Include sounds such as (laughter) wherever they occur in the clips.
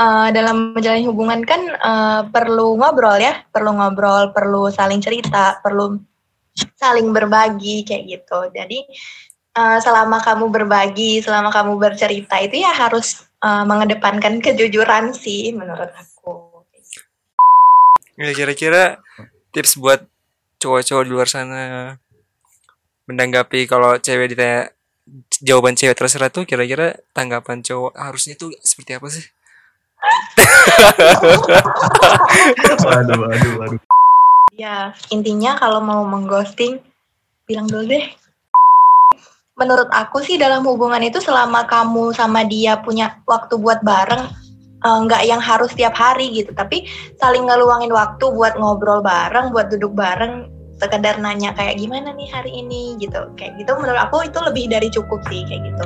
uh, dalam menjalani hubungan kan uh, perlu ngobrol ya, perlu ngobrol, perlu saling cerita, perlu saling berbagi kayak gitu. Jadi uh, selama kamu berbagi, selama kamu bercerita itu ya harus uh, mengedepankan kejujuran sih menurut aku. Ya kira-kira tips buat cowok-cowok di luar sana menanggapi kalau cewek ditanya jawaban cewek terserah tuh kira-kira tanggapan cowok harusnya tuh seperti apa sih? Aduh, aduh, aduh. Ya, intinya kalau mau mengghosting, bilang dulu deh. Menurut aku sih dalam hubungan itu selama kamu sama dia punya waktu buat bareng, eh, nggak uh, yang harus tiap hari gitu, tapi saling ngeluangin waktu buat ngobrol bareng, buat duduk bareng, sekedar nanya kayak gimana nih hari ini gitu kayak gitu menurut aku itu lebih dari cukup sih kayak gitu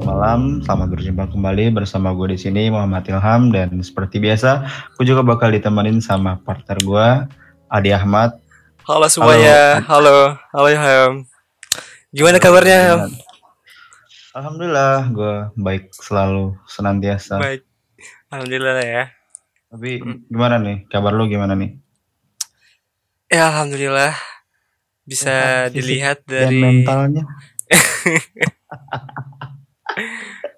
selamat malam, selamat berjumpa kembali bersama gue di sini Muhammad Ilham dan seperti biasa, aku juga bakal ditemenin sama partner gue Adi Ahmad. Halo semuanya, halo, halo, halo Ilham. Gimana kabarnya? Alhamdulillah, gue baik selalu senantiasa. Baik, alhamdulillah ya. Tapi gimana nih? Kabar lu gimana nih? Ya alhamdulillah bisa ya, dilihat dari mentalnya. (laughs)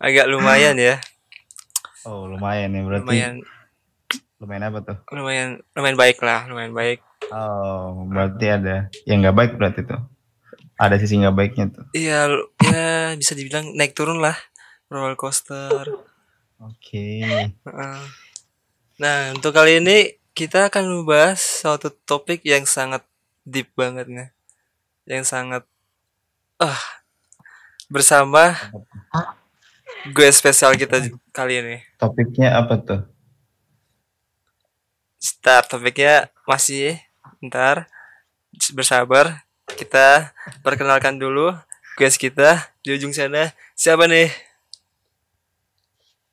Agak lumayan ya. Oh lumayan ya berarti. Lumayan. Lumayan apa tuh? Lumayan, lumayan baik lah, lumayan baik. Oh berarti ada yang nggak baik berarti tuh ada sisi nggak baiknya tuh. Iya, ya bisa dibilang naik turun lah roller coaster. Oke. Okay. Nah, untuk kali ini kita akan membahas suatu topik yang sangat deep banget nih. Yang sangat ah uh, bersama gue spesial kita kali ini. Topiknya apa tuh? Start topiknya masih ntar bersabar kita perkenalkan dulu guys kita di ujung sana. Siapa nih?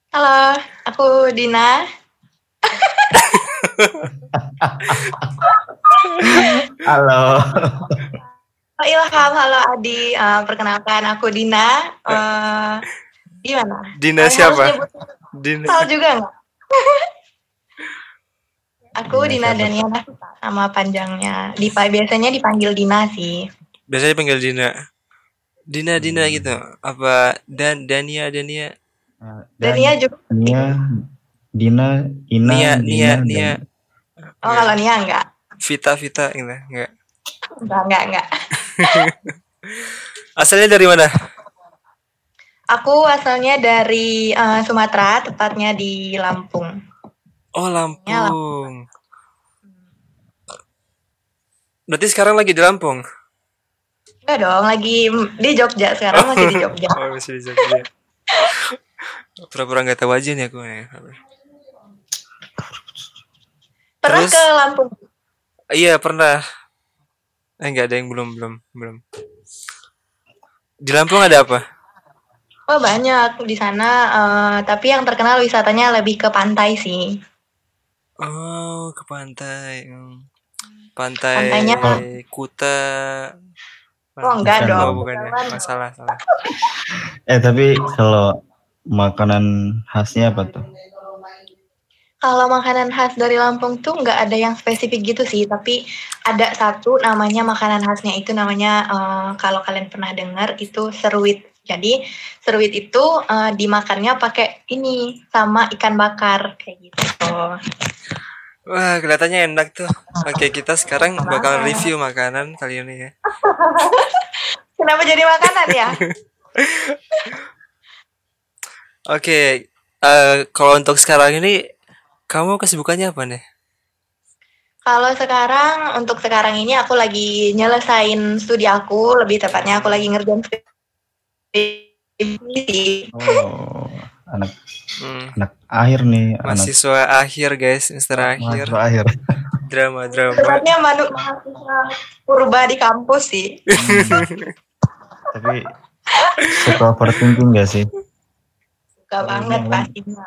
Halo, aku Dina. halo. Halo Ilham, halo Adi. Uh, perkenalkan aku Dina. Uh, gimana? Dina Kalian siapa? Dina. Tahu juga nggak? (laughs) Aku Dina, Dina Daniela nama panjangnya. Dipa biasanya dipanggil Dina sih. Biasanya dipanggil Dina. Dina Dina hmm. gitu. Apa dan Dania Dania? Uh, Dania juga. Dania Dina Ina Nia Nia Nia. Oh kalau Nia enggak. Vita Vita gitu enggak. Enggak enggak enggak. (laughs) Asalnya dari mana? Aku asalnya dari uh, Sumatera, tepatnya di Lampung. Oh Lampung. Ya, Lampung. Berarti sekarang lagi di Lampung? Enggak dong, lagi di Jogja sekarang masih di (laughs) Jogja. oh masih di Jogja. Pura-pura nggak tahu aja nih aku nih. Pernah Terus, ke Lampung? Iya pernah. Eh enggak ada yang belum belum belum. Di Lampung ada apa? Oh banyak di sana, uh, tapi yang terkenal wisatanya lebih ke pantai sih. Oh, ke pantai. Hmm. Pantai Pantainya Kuta. Oh, enggak bukan, dong. Oh, bukan ya. Masalah, salah. (laughs) eh, tapi kalau makanan khasnya apa tuh? Kalau makanan khas dari Lampung tuh nggak ada yang spesifik gitu sih, tapi ada satu namanya makanan khasnya itu namanya uh, kalau kalian pernah dengar itu seruit. Jadi seruit itu uh, dimakannya pakai ini sama ikan bakar kayak gitu. Wah, kelihatannya enak tuh. Oke, kita sekarang bakal review makanan kali ini ya. (laughs) Kenapa jadi makanan ya? (laughs) Oke, uh, kalau untuk sekarang ini kamu kesibukannya apa nih? Kalau sekarang untuk sekarang ini aku lagi nyelesain studi aku, lebih tepatnya aku lagi ngerjain skripsi. Oh, anak hmm. anak akhir nih mahasiswa anak... akhir guys semester akhir mahasiswa akhir (laughs) drama drama sebenarnya manu mahasiswa purba di kampus sih hmm. tapi suka overthinking gak sih suka banget pastinya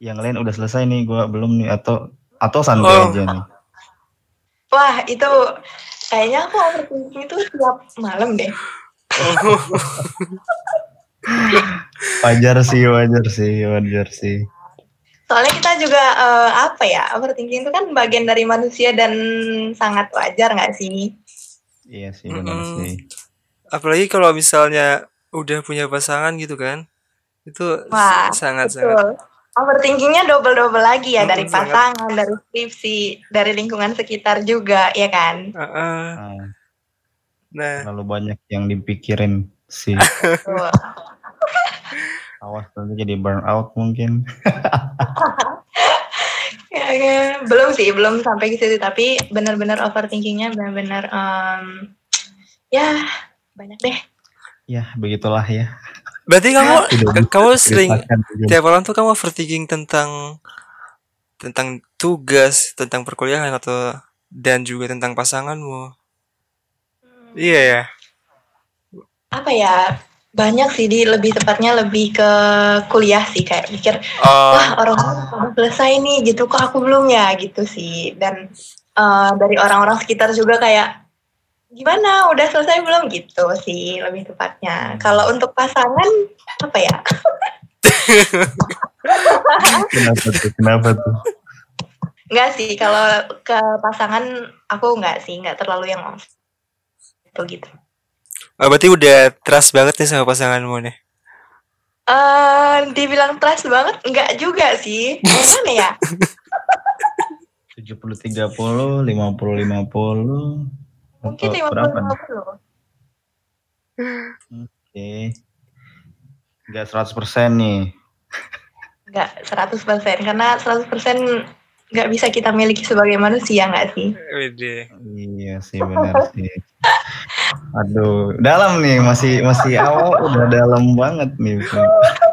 yang lain udah selesai nih gue belum nih atau atau santai oh. aja nih wah itu Kayaknya aku overthinking itu tiap malam deh. (laughs) wajar sih, wajar sih, wajar sih. Soalnya kita juga uh, apa ya, overthinking itu kan bagian dari manusia dan sangat wajar nggak sih? Iya sih, benar mm -hmm. sih. Apalagi kalau misalnya udah punya pasangan gitu kan, itu Wah, sangat betul. sangat overthinkingnya double double lagi ya hmm, dari pasangan, sangat. dari skripsi, dari lingkungan sekitar juga, ya kan? Uh -uh. Nah, terlalu banyak yang dipikirin sih. (laughs) Awas nanti jadi burn out mungkin. (laughs) ya, ya, belum sih, belum sampai ke situ. Tapi benar-benar overthinkingnya benar-benar um, ya banyak deh. Ya begitulah ya. Berarti kamu kamu sering tiap malam tuh kamu overthinking tentang tentang tugas, tentang perkuliahan atau dan juga tentang pasanganmu. Iya ya. Apa ya? banyak sih di lebih tepatnya lebih ke kuliah sih kayak mikir uh, wah orang udah selesai nih gitu kok aku belum ya? Gitu sih. Dan uh, dari orang-orang sekitar juga kayak gimana udah selesai belum? Gitu sih lebih tepatnya. Kalau untuk pasangan apa ya? Kenapa tuh? Kenapa tuh? Enggak sih, kalau ke pasangan aku enggak sih, enggak terlalu yang itu gitu. Oh, berarti udah trust banget nih sama pasanganmu nih? Eh, uh, dibilang trust banget enggak juga sih. Gimana (laughs) ya? 70 30, 50 50. Mungkin 50 berapa 50. Oke. Okay. Enggak 100% nih. Enggak 100% karena 100% nggak bisa kita miliki sebagai manusia nggak sih? Iya sih benar sih. Aduh, dalam nih masih masih awal udah dalam banget nih.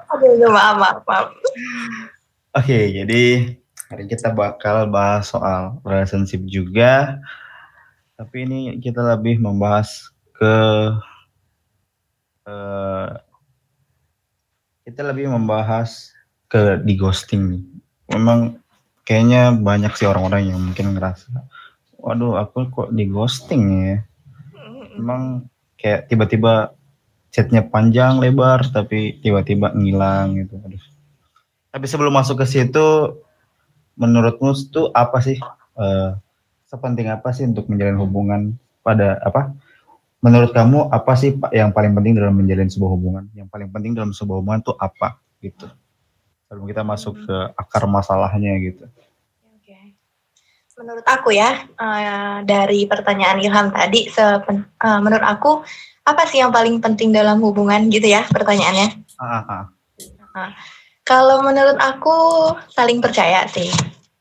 Aduh, maaf, maaf, maaf. Oke, jadi hari kita bakal bahas soal relationship juga. Tapi ini kita lebih membahas ke uh, kita lebih membahas ke di ghosting. Memang kayaknya banyak sih orang-orang yang mungkin ngerasa waduh aku kok di ghosting ya? Emang kayak tiba-tiba chatnya panjang lebar tapi tiba-tiba ngilang gitu. Aduh. Tapi sebelum masuk ke situ menurutmu itu apa sih uh, sepenting apa sih untuk menjalin hubungan pada apa? Menurut kamu apa sih yang paling penting dalam menjalin sebuah hubungan? Yang paling penting dalam sebuah hubungan itu apa gitu sebelum kita masuk ke akar masalahnya gitu. Menurut aku ya uh, dari pertanyaan Ilham tadi, sepen, uh, menurut aku apa sih yang paling penting dalam hubungan gitu ya pertanyaannya? Uh, kalau menurut aku saling percaya sih.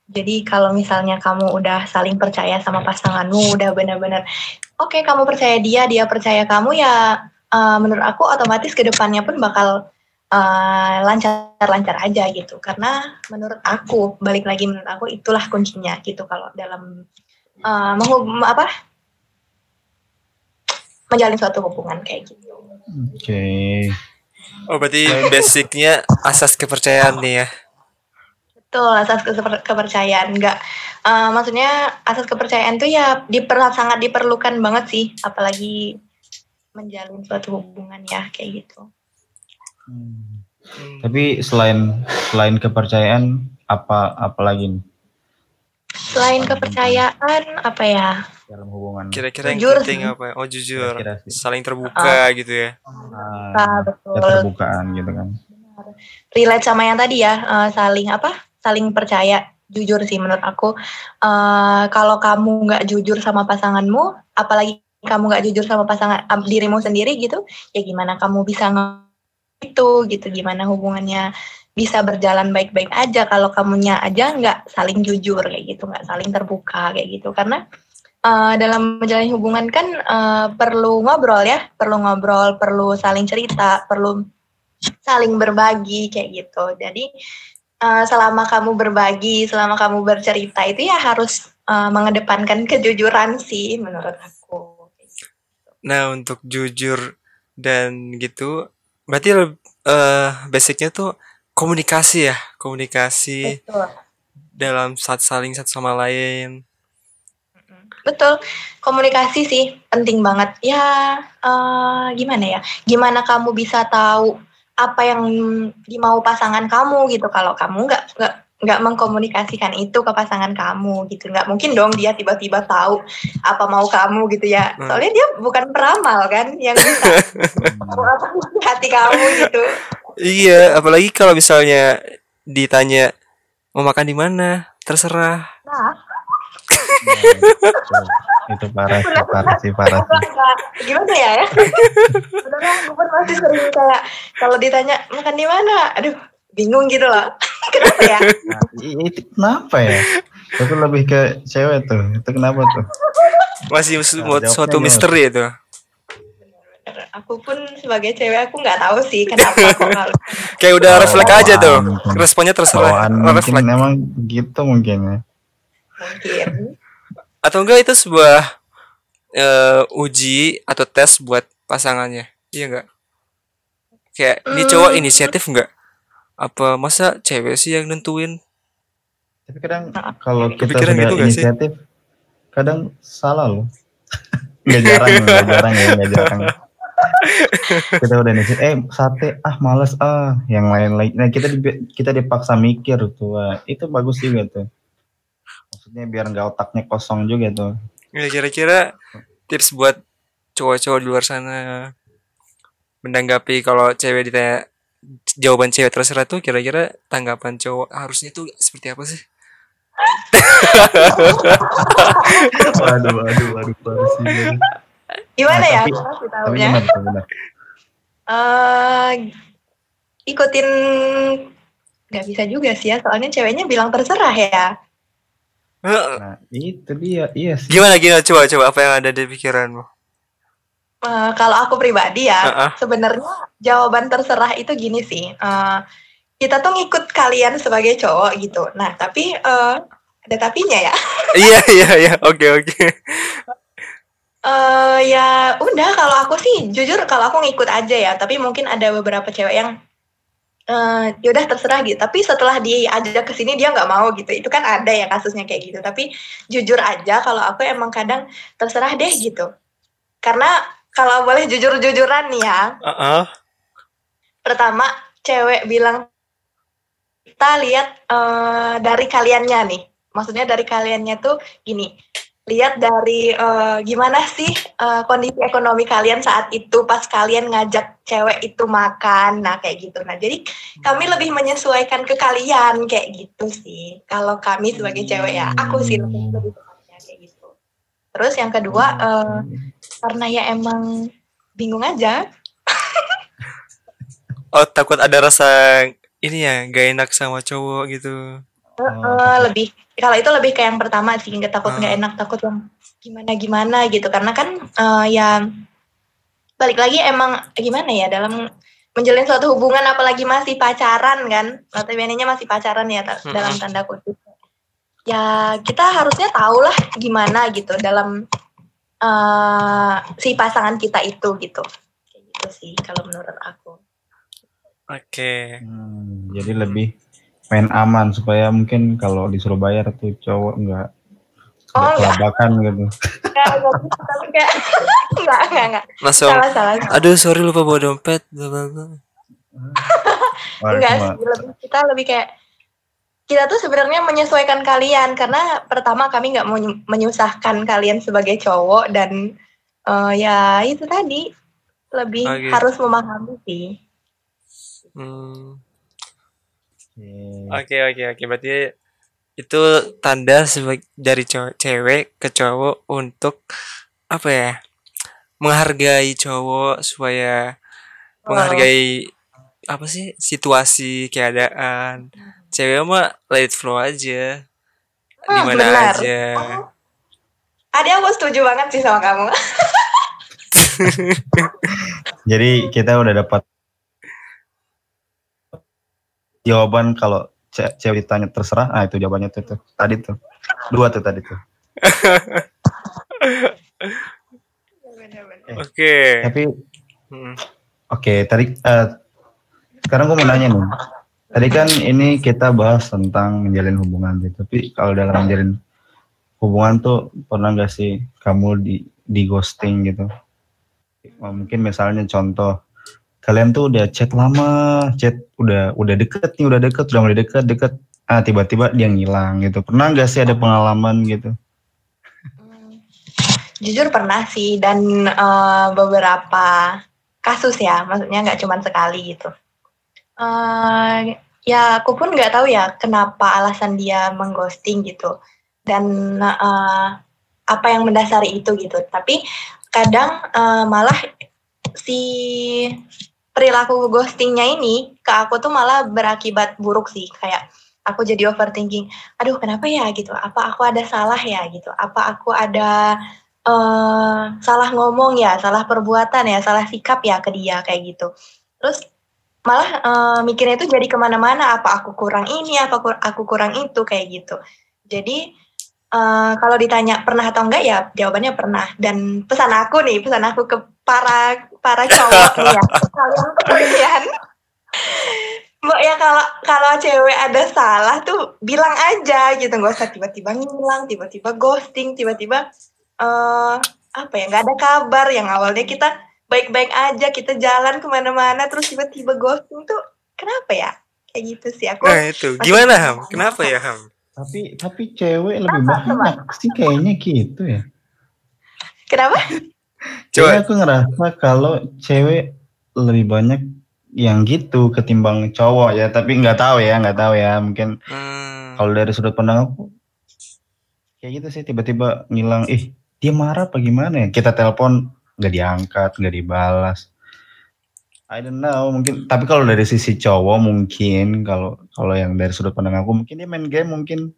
Jadi kalau misalnya kamu udah saling percaya sama pasanganmu, udah benar-benar oke okay, kamu percaya dia, dia percaya kamu ya. Uh, menurut aku otomatis ke depannya pun bakal lancar-lancar uh, aja gitu karena menurut aku balik lagi menurut aku itulah kuncinya gitu kalau dalam uh, menghub apa menjalin suatu hubungan kayak gitu. Oke. Okay. Oh berarti basicnya asas kepercayaan nih ya? Betul asas ke kepercayaan enggak uh, maksudnya asas kepercayaan tuh ya diper sangat diperlukan banget sih apalagi menjalin suatu hubungan ya kayak gitu. Hmm. Tapi selain selain kepercayaan apa apa lagi nih? Selain kepercayaan apa ya? Dalam hubungan. Kira-kira yang penting apa? Ya? Oh jujur, Kira -kira saling terbuka uh, gitu ya? Nah, betul. Keterbukaan gitu kan. Relate sama yang tadi ya, uh, saling apa? Saling percaya. Jujur sih menurut aku. Uh, kalau kamu nggak jujur sama pasanganmu, apalagi kamu nggak jujur sama pasangan dirimu sendiri gitu, ya gimana kamu bisa itu gitu. Gimana hubungannya bisa berjalan baik-baik aja. Kalau kamunya aja nggak saling jujur kayak gitu. Nggak saling terbuka kayak gitu. Karena uh, dalam menjalin hubungan kan uh, perlu ngobrol ya. Perlu ngobrol perlu saling cerita perlu saling berbagi kayak gitu. Jadi uh, selama kamu berbagi selama kamu bercerita itu ya harus uh, mengedepankan kejujuran sih menurut aku. Nah untuk jujur dan gitu berarti uh, basicnya tuh komunikasi ya komunikasi Betul. dalam saat saling satu sama lain betul. Komunikasi sih penting banget. Ya, uh, gimana ya? Gimana kamu bisa tahu apa yang dimau pasangan kamu gitu kalau kamu nggak nggak nggak mengkomunikasikan itu ke pasangan kamu gitu. Nggak mungkin dong dia tiba-tiba tahu apa mau kamu gitu ya. Hmm. soalnya dia bukan peramal kan yang bisa (laughs) hati kamu gitu. Iya apalagi kalau misalnya ditanya mau makan di mana? Terserah. Nah. itu parah sih parah sih parah sih. Gimana ya? (laughs) Ya gue pun masih sering kayak kalau ditanya makan di mana? Aduh bingung gitu loh kenapa ya? Nah, itu kenapa ya? Itu lebih ke cewek tuh. Itu kenapa tuh? Masih nah, suatu misteri itu. Aku pun sebagai cewek aku nggak tahu sih kenapa (laughs) kayak udah refleks aja tuh. responnya terserah refleks. Memang gitu mungkin ya. Mungkin. Atau enggak itu sebuah uh, uji atau tes buat pasangannya. Iya enggak? Kayak ini cowok hmm. inisiatif enggak apa masa cewek sih yang nentuin? Tapi kadang kalau kita Kepikiran sudah gitu inisiatif sih? kadang salah loh. (laughs) Nggak jarang nggak jarang ya nggak jarang. (laughs) Kita udah nih eh sate ah males ah. Yang lain lain nah kita di, kita dipaksa mikir tuh wah, itu bagus juga tuh. Maksudnya biar nggak otaknya kosong juga tuh. Ya kira-kira tips buat cowok-cowok di luar sana. Menanggapi kalau cewek ditanya jawaban cewek terserah tuh kira-kira tanggapan cowok harusnya tuh seperti apa sih? Waduh waduh waduh waduh sih. Gimana nah, ya? Tapi, tapi gimana, Uh, ikutin nggak bisa juga sih ya soalnya ceweknya bilang terserah ya. Nah, itu dia, iya sih. Gimana gimana? Coba coba. Apa yang ada di pikiranmu? Uh, kalau aku pribadi ya, uh -uh. sebenarnya jawaban terserah itu gini sih. Uh, kita tuh ngikut kalian sebagai cowok gitu. Nah, tapi uh, ada tapinya ya. (laughs) iya iya iya, oke oke. Ya udah kalau aku sih jujur kalau aku ngikut aja ya, tapi mungkin ada beberapa cewek yang uh, ya udah terserah gitu tapi setelah diajak ke sini dia nggak mau gitu itu kan ada ya kasusnya kayak gitu tapi jujur aja kalau aku emang kadang terserah deh gitu karena kalau boleh jujur-jujuran nih ya uh -uh. pertama cewek bilang kita lihat uh, dari kaliannya nih. Maksudnya dari kaliannya tuh gini lihat dari uh, gimana sih uh, kondisi ekonomi kalian saat itu pas kalian ngajak cewek itu makan. Nah kayak gitu. Nah jadi kami lebih menyesuaikan ke kalian kayak gitu sih. Kalau kami sebagai cewek ya aku sih lebih lebih kayak gitu. Terus yang kedua uh, karena ya emang bingung aja. Oh takut ada rasa ini ya gak enak sama cowok gitu. Uh, uh, lebih kalau itu lebih kayak yang pertama sih nggak takut nggak uh. enak takut yang gimana gimana gitu. Karena kan uh, ya balik lagi emang gimana ya dalam menjalin suatu hubungan apalagi masih pacaran kan notabene-nya masih pacaran ya dalam tanda kutip. Ya kita harusnya tahu lah gimana gitu dalam uh, si pasangan kita itu gitu kayak gitu sih kalau menurut aku oke okay. hmm, jadi lebih main aman supaya mungkin kalau disuruh bayar tuh cowok nggak oh, kelabakan gitu. Enggak, enggak, enggak, enggak. Langsung, salah, salah. aduh sorry lupa bawa dompet. enggak sih, lebih, kita lebih kayak kita tuh sebenarnya menyesuaikan kalian karena pertama kami nggak mau menyusahkan kalian sebagai cowok dan uh, ya itu tadi lebih okay. harus memahami sih. Hmm. Oke oke oke berarti itu tanda sebagai dari cowok, cewek ke cowok untuk apa ya menghargai cowok supaya oh. menghargai apa sih situasi keadaan cewek mah let it flow aja oh, di mana benar. aja oh. ada aku setuju banget sih sama kamu (laughs) jadi kita udah dapat jawaban kalau ce cewek ditanya terserah, ah itu jawabannya tuh, tuh. Tadi tuh. Dua tuh tadi tuh. Oke. Okay. Tapi hmm. Oke, okay, tadi uh, sekarang gue mau nanya nih. Tadi kan ini kita bahas tentang menjalin hubungan gitu. Tapi kalau dalam menjalin hubungan tuh pernah gak sih kamu di di ghosting gitu? Mungkin misalnya contoh kalian tuh udah chat lama, chat udah udah deket nih, udah deket, udah mulai deket, deket, ah tiba-tiba dia ngilang gitu. Pernah gak sih ada pengalaman gitu? Jujur pernah sih dan uh, beberapa kasus ya, maksudnya nggak cuma sekali gitu. Uh, ya aku pun nggak tahu ya kenapa alasan dia mengghosting gitu. Dan uh, apa yang mendasari itu gitu. Tapi kadang uh, malah si perilaku ghostingnya ini ke aku tuh malah berakibat buruk sih. Kayak aku jadi overthinking aduh kenapa ya? gitu. Apa aku ada salah ya? gitu. Apa aku ada uh, salah ngomong ya, salah perbuatan ya, salah sikap ya ke dia? Kayak gitu. Terus malah uh, mikirnya itu jadi ke mana-mana, apa aku kurang ini, apa aku kurang itu kayak gitu. Jadi uh, kalau ditanya pernah atau enggak ya jawabannya pernah. Dan pesan aku nih, pesan aku ke para para cowok nih ya, (laughs) kalian kemudian Mbak ya kalau kalau cewek ada salah tuh bilang aja gitu nggak usah tiba-tiba ngilang, tiba-tiba ghosting, tiba-tiba uh, apa ya nggak ada kabar yang awalnya kita baik-baik aja kita jalan ke mana-mana terus tiba-tiba ghosting tuh kenapa ya? Kayak gitu sih aku nah itu. gimana ham? kenapa ya ham? Tapi tapi cewek lebih banyak sih kayaknya gitu ya. Kenapa? Coba. Aku ngerasa kalau cewek lebih banyak yang gitu ketimbang cowok ya. Tapi nggak tahu ya nggak tahu ya. Mungkin hmm. kalau dari sudut pandang aku kayak gitu sih. Tiba-tiba ngilang ih dia marah apa gimana ya? Kita telepon nggak diangkat nggak dibalas I don't know mungkin tapi kalau dari sisi cowok mungkin kalau kalau yang dari sudut pandang aku mungkin dia main game mungkin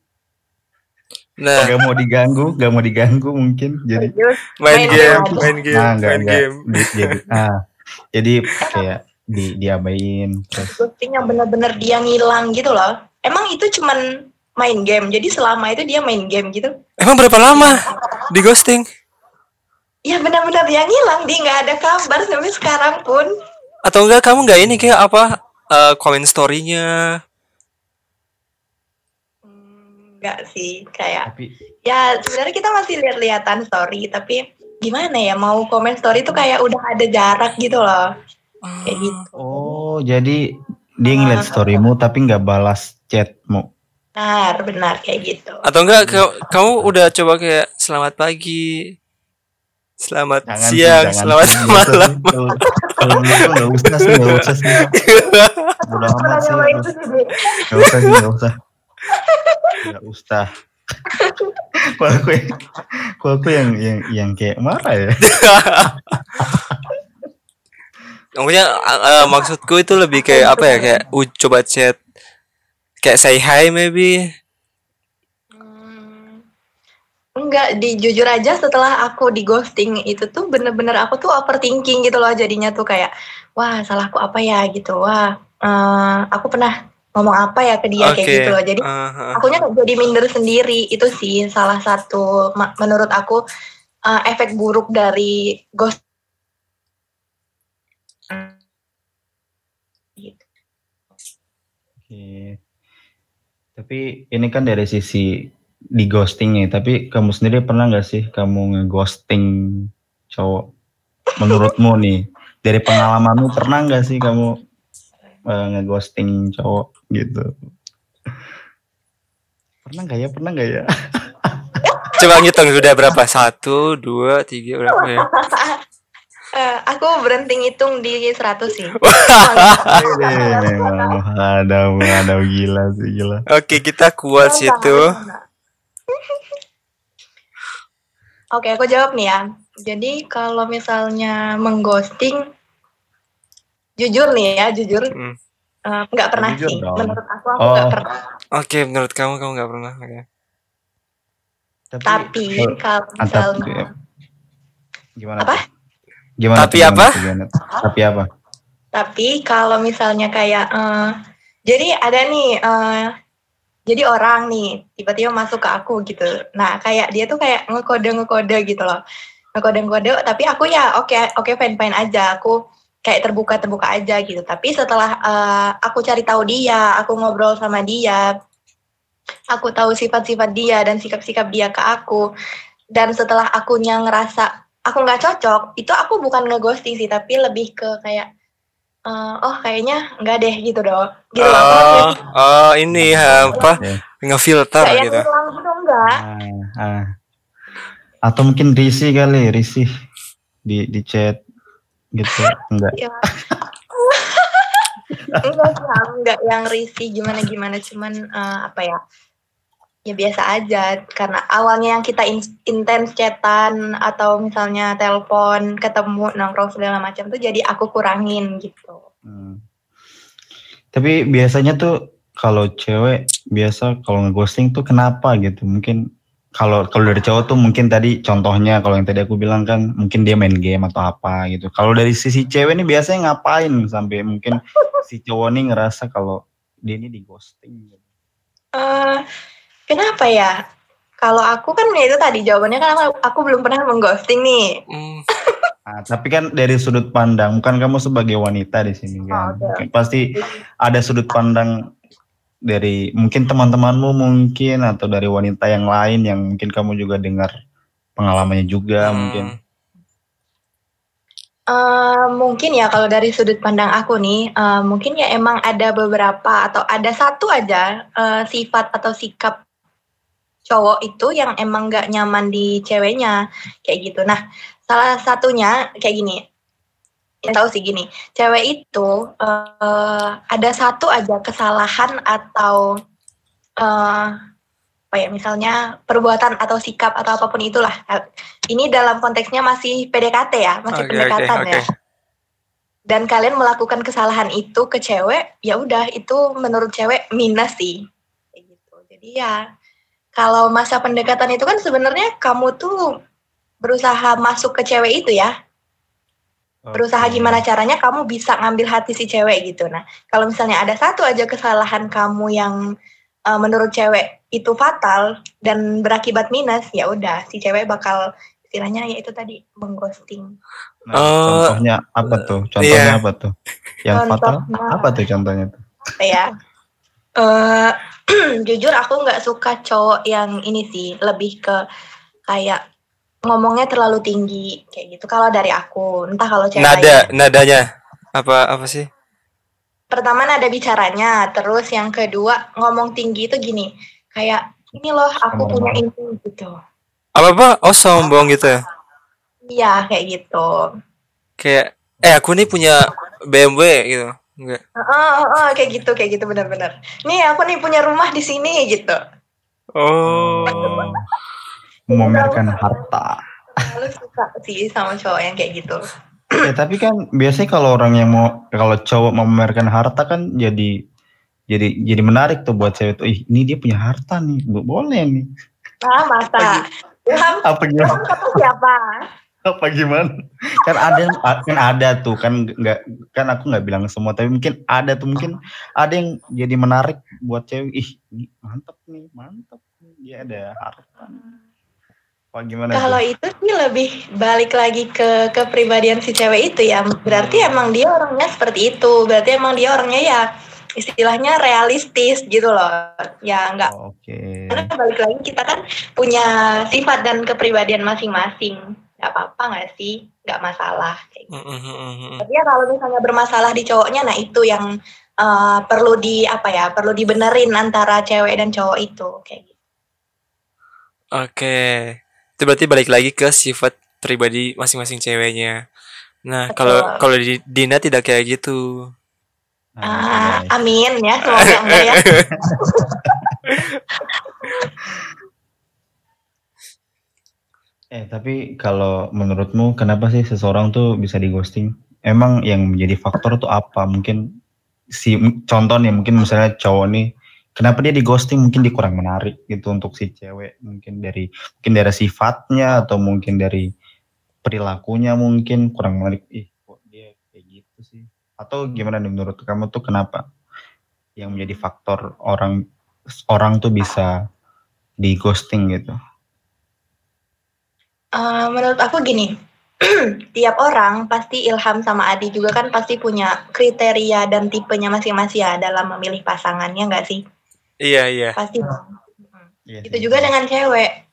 Nah, gak mau diganggu, gak mau diganggu mungkin. Jadi main, game, main game, nah, main game. Di, jadi, ah, jadi kayak di diabain. Terus. yang benar-benar dia ngilang gitu loh. Emang itu cuman main game. Jadi selama itu dia main game gitu. Emang berapa lama di ghosting? Ya benar-benar dia ngilang, dia nggak ada kabar sampai sekarang pun. Atau enggak kamu nggak ini kayak apa uh, komen storynya? Enggak sih, kayak tapi... ya sebenarnya kita masih lihat-lihatan story, tapi gimana ya mau komen story itu kayak udah ada jarak gitu loh. Kayak gitu. Oh, jadi dia ngeliat storymu tapi nggak balas chatmu. Benar, benar kayak gitu. Atau enggak kamu udah coba kayak selamat pagi, selamat jangan siang, sih, selamat jangan malam. Kalau nggak usah sih, nggak usah sih. Udah amat sih. Nggak usah sih, nggak usah. Nggak usah. Kok aku, kok aku yang yang yang kayak marah ya. Maksudnya uh, maksudku itu lebih kayak apa ya kayak uh, coba chat Kayak say hi maybe? Enggak, di jujur aja setelah aku di ghosting itu tuh bener-bener aku tuh overthinking gitu loh jadinya tuh kayak wah salahku apa ya gitu wah uh, aku pernah ngomong apa ya ke dia okay. kayak gitu loh jadi uh, uh. akunya jadi minder sendiri itu sih salah satu menurut aku uh, efek buruk dari ghost Oke. Tapi ini kan dari sisi di ghosting nih, tapi kamu sendiri pernah nggak sih kamu ngeghosting cowok? Menurutmu nih, dari pengalamanmu pernah nggak sih kamu uh, ngeghosting cowok gitu? Pernah nggak ya? Pernah nggak ya? (laughs) Coba ngitung sudah berapa? Satu, dua, tiga, berapa ya? Uh, aku berhenti ngitung di 100 sih. (laughs) ada ada gila sih gila. Oke, kita kuat situ. Oke, aku jawab nih ya. Jadi kalau misalnya mengghosting jujur nih ya, jujur hmm. uh, nggak pernah jujur sih. Dong. Menurut aku aku nggak oh. pernah. Oke, menurut kamu kamu nggak pernah. Oke. Tapi, Tapi kalau misalnya gimana? Apa? Gimana? Tapi apa? Gimana? Tapi apa? Tapi kalau misalnya kayak uh, jadi ada nih uh, jadi orang nih tiba-tiba masuk ke aku gitu. Nah, kayak dia tuh kayak ngekode-ngekode gitu loh. Ngekode-ngekode tapi aku ya oke okay, oke okay, fine-fine aja. Aku kayak terbuka-terbuka aja gitu. Tapi setelah uh, aku cari tahu dia, aku ngobrol sama dia, aku tahu sifat-sifat dia dan sikap-sikap dia ke aku dan setelah akunya ngerasa aku nggak cocok itu aku bukan ngeghosting sih tapi lebih ke kayak uh, oh kayaknya nggak deh gitu dong gitu oh, oh ini apa ngefilter Kayak gitu yang gitu enggak Ah, ah. Atau mungkin risih kali, risih di di chat gitu. Enggak. ya. (laughs) enggak enggak yang risih gimana gimana cuman eh, apa ya ya biasa aja karena awalnya yang kita in- intens chatan atau misalnya telepon ketemu nongkrong segala macam tuh jadi aku kurangin gitu Hmm. Tapi biasanya tuh kalau cewek biasa kalau ngeghosting tuh kenapa gitu? Mungkin kalau kalau dari cowok tuh mungkin tadi contohnya kalau yang tadi aku bilang kan mungkin dia main game atau apa gitu. Kalau dari sisi cewek ini biasanya ngapain sampai mungkin si cowok nih ngerasa kalau dia ini di ghosting gitu. Eh, kenapa ya kalau aku kan ya itu tadi jawabannya kan aku, aku belum pernah mengghosting nih Hmm, Nah, (laughs) tapi kan dari sudut pandang, kan kamu sebagai wanita di sini kan, Oh, oke. pasti ada sudut pandang dari mungkin teman-temanmu mungkin atau dari wanita yang lain yang mungkin kamu juga dengar pengalamannya juga hmm. mungkin. Eh, mungkin ya kalau dari sudut pandang aku nih, eh, mungkin ya emang ada beberapa atau ada satu aja eh, sifat atau sikap cowok itu yang emang gak nyaman di ceweknya kayak gitu. Nah, salah satunya kayak gini. Tahu sih gini, cewek itu eh, ada satu aja kesalahan atau eh, apa ya misalnya perbuatan atau sikap atau apa pun itulah. Ini dalam konteksnya masih PDKT ya, masih Oke, pendekatan oke, ya oke. dan kalian melakukan kesalahan itu ke cewek, ya udah itu menurut cewek minus sih. Kayak gitu. Jadi ya kalau masa pendekatan itu kan sebenarnya kamu tuh berusaha masuk ke cewek itu ya. Berusaha gimana caranya kamu bisa ngambil hati si cewek gitu. Nah, kalau misalnya ada satu aja kesalahan kamu yang uh, menurut cewek itu fatal dan berakibat minus, ya udah si cewek bakal istilahnya ya itu tadi mengghosting. Nah, Oh, contohnya apa tuh? Contohnya iya. apa tuh? Yang fatal Contohnya- apa tuh contohnya tuh? apa eh (clears throat) jujur aku nggak suka cowok yang ini sih lebih ke kayak ngomongnya terlalu tinggi kayak gitu. Kalau dari aku entah kalau cewek nada lain. nadanya. Apa apa sih? Pertama nada bicaranya terus yang kedua ngomong tinggi itu gini kayak ini loh aku punya ini gitu. Apa apa? Oh sombong gitu ya? Iya kayak gitu. Kayak eh aku nih punya BMW gitu enggak. Heeh, heeh, kayak gitu kayak gitu benar-benar. Nih aku nih punya rumah di sini gitu. Oh. Memamerkan harta. lalu suka sih sama cowok yang kayak gitu. Ya tapi kan biasanya kalau orang yang mau kalau cowok mau memamerkan harta kan jadi jadi jadi menarik tuh buat cewek tuh. Ih ini dia punya harta nih Bo- boleh nih. Ah masa? Apa gimana? Kata siapa apa gimana kan ada kan ada tuh kan nggak kan aku nggak bilang semua tapi mungkin ada tuh mungkin ada yang jadi menarik buat cewek ih mantep nih mantep nih dia ada harta apa gimana Kalau itu sih lebih balik lagi ke kepribadian si cewek itu ya. Berarti Hmm. emang dia orangnya seperti itu. Berarti emang dia orangnya ya istilahnya realistis gitu loh. Ya enggak. Oh, oke Karena balik lagi kita kan punya sifat dan kepribadian masing-masing. Gak apa-apa nggak sih? Gak masalah. Kayak gitu. Mm. Tapi ya kalau misalnya bermasalah di cowoknya, nah itu yang eh, perlu di apa ya? Perlu dibenerin antara cewek dan cowok itu. Kayak gitu. oke itu berarti balik lagi ke sifat pribadi masing-masing ceweknya nah kalau kalau di Dina tidak kayak gitu Ah, amin ya, semoga (laughs) enggak ya. (laughs) Eh tapi kalau menurutmu kenapa sih seseorang tuh bisa di ghosting? Emang yang menjadi faktor tuh apa? Mungkin si contoh nih mungkin misalnya cowok nih kenapa dia di ghosting mungkin dia kurang menarik gitu untuk si cewek. Mungkin dari mungkin dari sifatnya atau mungkin dari perilakunya mungkin kurang menarik. Ih kok dia kayak gitu sih? Atau gimana nih menurut kamu tuh kenapa yang menjadi faktor orang orang tuh bisa di ghosting gitu Eh, menurut aku gini, (clears throat) tiap orang pasti Ilham sama Adi juga kan pasti punya kriteria dan tipenya masing-masing ya dalam memilih pasangannya nggak sih? Iya iya. Pasti. Iya Itu juga dengan cewek.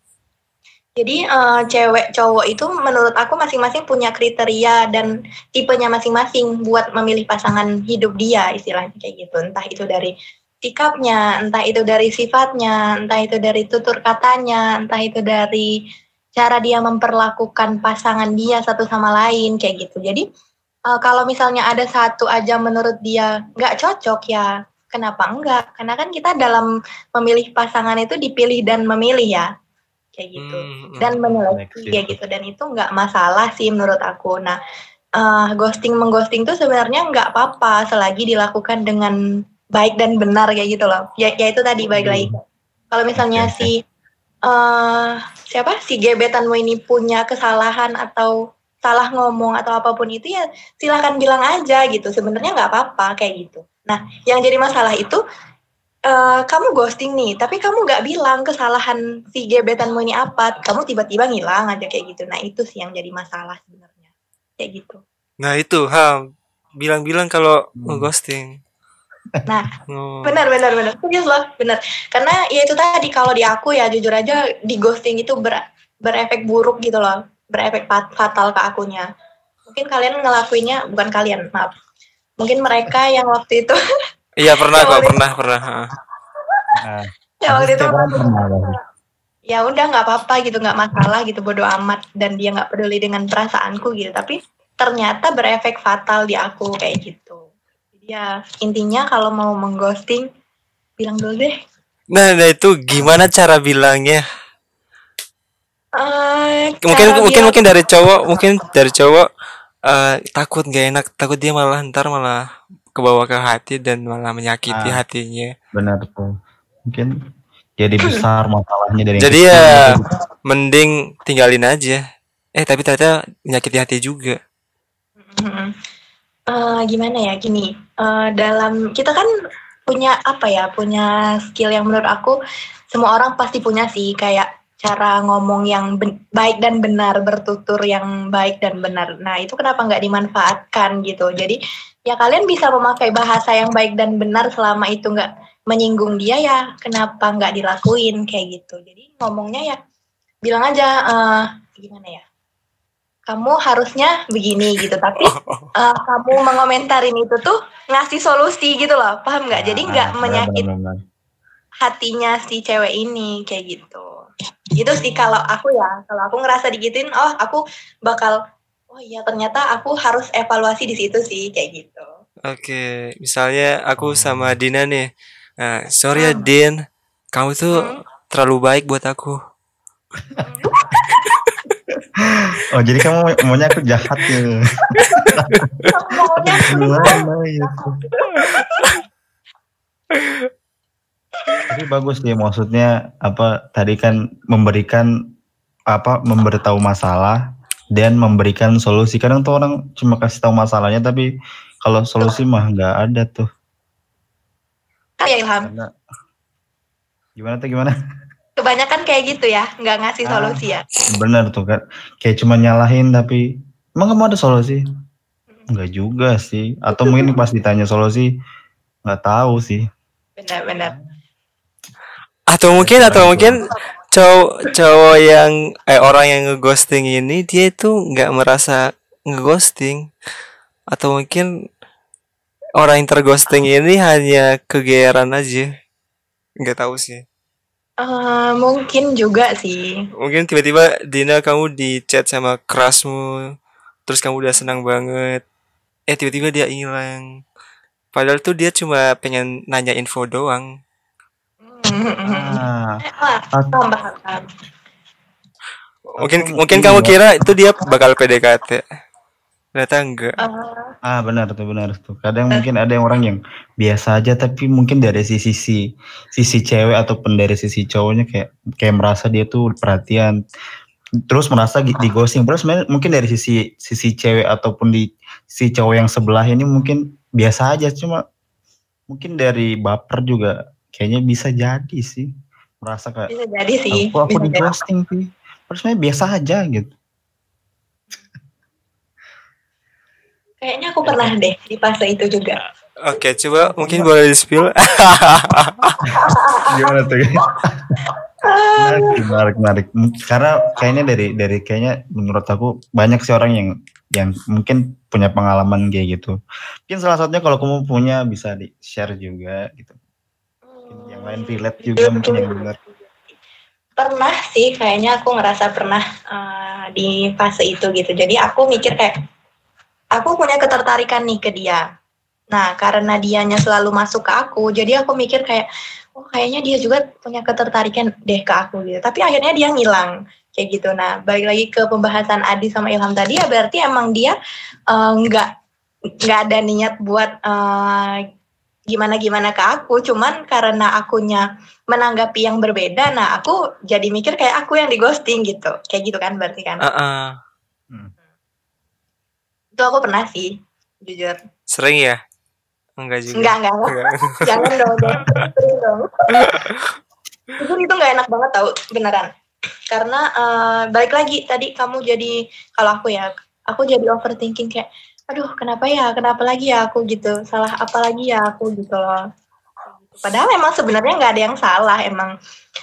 Jadi eh, cewek cowok itu menurut aku masing-masing punya kriteria dan tipenya masing-masing buat memilih pasangan hidup dia istilahnya kayak gitu. Entah itu dari sikapnya, entah itu dari sifatnya, entah itu dari tutur katanya, entah itu dari cara dia memperlakukan pasangan dia satu sama lain kayak gitu. Jadi eh, kalau misalnya ada satu aja menurut dia nggak cocok ya kenapa enggak? Karena kan kita dalam memilih pasangan itu dipilih dan memilih ya kayak gitu Hmm, dan menyeleksi Seleksi. kayak gitu dan itu nggak masalah sih menurut aku. Nah, eh, ghosting mengghosting tuh sebenarnya nggak apa-apa selagi dilakukan dengan baik dan benar kayak gitu loh. Ya, ya itu tadi baik lagi. Kalau misalnya si eh siapa si gebetanmu ini punya kesalahan atau salah ngomong atau apa pun itu ya silahkan bilang aja gitu. Sebenarnya nggak apa-apa kayak gitu. Nah, yang jadi masalah itu eh, kamu ghosting nih, tapi kamu nggak bilang kesalahan si gebetanmu ini apa, kamu tiba-tiba ngilang aja kayak gitu. Nah itu sih yang jadi masalah sebenarnya, kayak gitu. Nah itu Ham bilang-bilang kalau Hmm. ghosting. Nah Oh. benar benar benar, serius loh benar. Karena ya itu tadi kalau di aku ya jujur aja di ghosting itu ber- berefek buruk gitu loh, berefek fat- fatal ke akunya. Mungkin kalian ngelakuinnya bukan kalian, maaf. Mungkin mereka yang waktu itu Iya pernah (laughs) kok pernah pernah. Nah, ya waktu itu ya udah nggak apa-apa gitu nggak masalah gitu bodo amat dan dia nggak peduli dengan perasaanku gitu tapi ternyata berefek fatal di aku kayak gitu ya intinya kalau mau mengghosting bilang dulu deh Nah, nah itu gimana cara bilangnya? Eh, Mungkin cara mungkin bilang- mungkin dari cowok mungkin dari cowok eh, takut gak enak takut dia malah ntar malah kebawa ke hati dan malah menyakiti Ah. hatinya. benar tuh. Mungkin jadi besar (clears throat) masalahnya dari Jadi ya gitu. mending tinggalin aja. Eh tapi ternyata menyakiti hati juga. Mm-mm. Eh, gimana ya gini. Eh, dalam kita kan punya apa ya punya skill yang menurut aku semua orang pasti punya sih. Kayak cara ngomong yang baik dan benar bertutur yang baik dan benar. Nah itu kenapa nggak dimanfaatkan gitu. Jadi ya kalian bisa memakai bahasa yang baik dan benar selama itu nggak menyinggung dia ya kenapa nggak dilakuin? Kayak gitu. Jadi ngomongnya ya bilang aja eh, gimana ya kamu harusnya begini gitu tapi (laughs) eh, kamu mengomentarin itu tuh ngasih solusi gitu loh paham nggak? Jadi nggak Ah, menyakit hatinya si cewek ini kayak gitu. Itu sih kalau aku ya kalau aku ngerasa digituin oh aku bakal oh iya ternyata aku harus evaluasi di situ sih kayak gitu. Oke, misalnya aku sama Dina nih. Nah, sorry ya Din, kamu tuh Hmm. terlalu baik buat aku. (laughs) Oh jadi kamu maunya aku jahat ya? maunya Gimana itu? Tapi bagus dia maksudnya apa tadi kan memberikan apa memberitahu masalah dan memberikan solusi. Kadang tuh orang cuma kasih tahu masalahnya tapi kalau solusi mah nggak ada tuh. ya Ilham gimana tuh gimana? Kebanyakan kayak gitu ya nggak ngasih Ah. solusi ya Bener tuh kan kayak cuma nyalahin tapi emang kamu ada solusi? Enggak juga sih. Atau mungkin pas ditanya solusi nggak tahu sih. benar-benar Atau mungkin atau itu. mungkin cowok cowok yang eh orang yang ngeghosting ini dia itu nggak merasa ngeghosting atau mungkin orang yang terghosting ini hanya kegeeran aja nggak tahu sih Eh, mungkin juga sih. Mungkin tiba-tiba Dina kamu di chat sama crushmu terus kamu udah senang banget. Eh tiba-tiba dia hilang. Padahal tuh dia cuma pengen nanya info doang. Ah, ah, paham. mungkin mungkin kamu ya. kira itu dia bakal PDKT ternyata enggak Eh, Ah benar tuh benar tuh. Kadang mungkin ada yang orang yang biasa aja tapi mungkin dari sisi sisi sisi cewek ataupun dari sisi cowoknya kayak kayak merasa dia tuh perhatian terus merasa di, di ghosting. Terus mungkin dari sisi sisi cewek ataupun di si cowok yang sebelah ini mungkin biasa aja cuma mungkin dari baper juga kayaknya bisa jadi sih merasa kayak bisa jadi sih aku aku bisa di jadi. ghosting sih. Terus biasa aja gitu. Kayaknya aku pernah deh di fase itu juga Oke, coba mungkin boleh di spill. (laughs) Gimana tuh? menarik, menarik, menarik. Karena kayaknya dari dari kayaknya menurut aku banyak sih orang yang yang mungkin punya pengalaman kayak gitu. Mungkin salah satunya kalau kamu punya bisa di share juga gitu. Mungkin yang lain relate juga mungkin yang dengar. Pernah sih, kayaknya aku ngerasa pernah uh, di fase itu gitu. Jadi aku mikir kayak aku punya ketertarikan nih ke dia. Nah, karena dianya selalu masuk ke aku, jadi aku mikir kayak oh kayaknya dia juga punya ketertarikan deh ke aku gitu. Tapi akhirnya dia ngilang kayak gitu. Nah, balik lagi ke pembahasan Adi sama Ilham tadi ya berarti emang dia nggak uh, nggak ada niat buat uh, gimana gimana ke aku. Cuman karena akunya menanggapi yang berbeda, nah aku jadi mikir kayak aku yang di ghosting gitu. Kayak gitu kan berarti kan? Uh -uh. Hmm. Itu aku pernah sih, jujur. Sering ya? Enggak juga. Enggak, enggak. enggak. (laughs) jangan dong, jangan dong. Jujur itu nggak enak banget tau, beneran karena uh, balik lagi tadi kamu jadi kalau aku ya aku jadi overthinking kayak aduh kenapa ya kenapa lagi ya aku gitu salah apa lagi ya aku gitu loh padahal emang sebenarnya nggak ada yang salah emang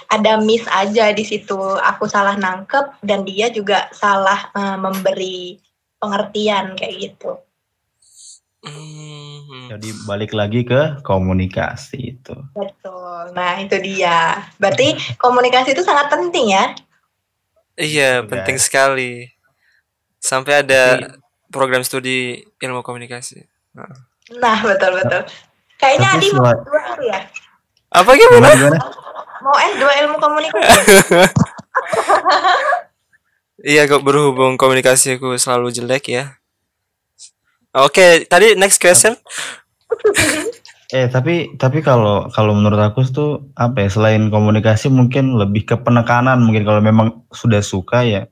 ada miss aja di situ aku salah nangkep dan dia juga salah uh, memberi pengertian kayak gitu hmm. jadi balik lagi ke komunikasi itu betul nah itu dia berarti komunikasi itu sangat penting ya Iya, Udah. penting sekali. Sampai ada program studi ilmu komunikasi. Nah, nah betul betul. Kayaknya Adi mau dua hari ya. Apa gimana? Mau S2 ilmu komunikasi. (laughs) iya kok berhubung komunikasi aku selalu jelek ya. Oke, tadi next question. (laughs) Eh tapi tapi kalau kalau menurut aku tuh apa ya selain komunikasi mungkin lebih ke penekanan mungkin kalau memang sudah suka ya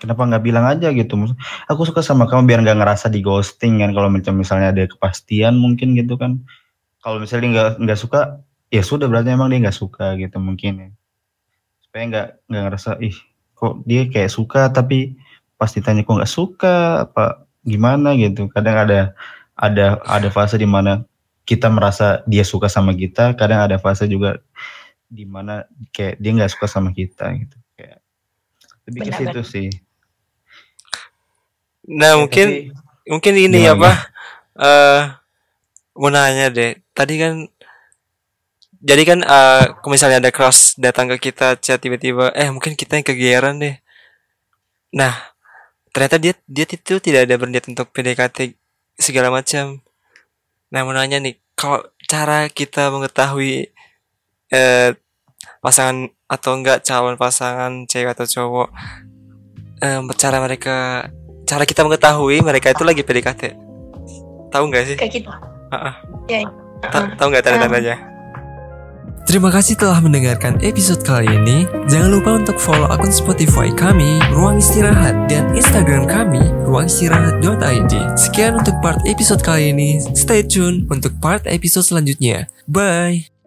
kenapa nggak bilang aja gitu aku suka sama kamu biar nggak ngerasa di ghosting kan kalau misalnya ada kepastian mungkin gitu kan kalau misalnya nggak nggak suka ya sudah berarti emang dia nggak suka gitu mungkin ya supaya nggak nggak ngerasa ih kok dia kayak suka tapi pas ditanya kok nggak suka apa gimana gitu. Kadang ada ada ada fase di mana kita merasa dia suka sama kita kadang ada fase juga di mana kayak dia nggak suka sama kita gitu. Kayak lebih ke situ sih. Nah ya, mungkin tapi, mungkin ini ya pak uh, mau nanya deh. Tadi kan jadi kan uh, kalau misalnya ada cross datang ke kita chat tiba-tiba eh mungkin kita yang kegiatan deh nah ternyata dia dia itu tidak ada berniat untuk PDKT segala macam Nah, mau nanya nih, kalau cara kita mengetahui eh, pasangan atau enggak calon pasangan cewek atau cowok, eh, cara mereka, cara kita mengetahui mereka itu lagi PDKT, tahu nggak sih? Kayak gitu. Uh -uh. Ya, ya. Tahu nggak tanda-tandanya? Uh. Terima kasih telah mendengarkan episode kali ini. Jangan lupa untuk follow akun Spotify kami, Ruang Istirahat, dan Instagram kami, ruangistirahat.id. Sekian untuk part episode kali ini. Stay tune untuk part episode selanjutnya. Bye!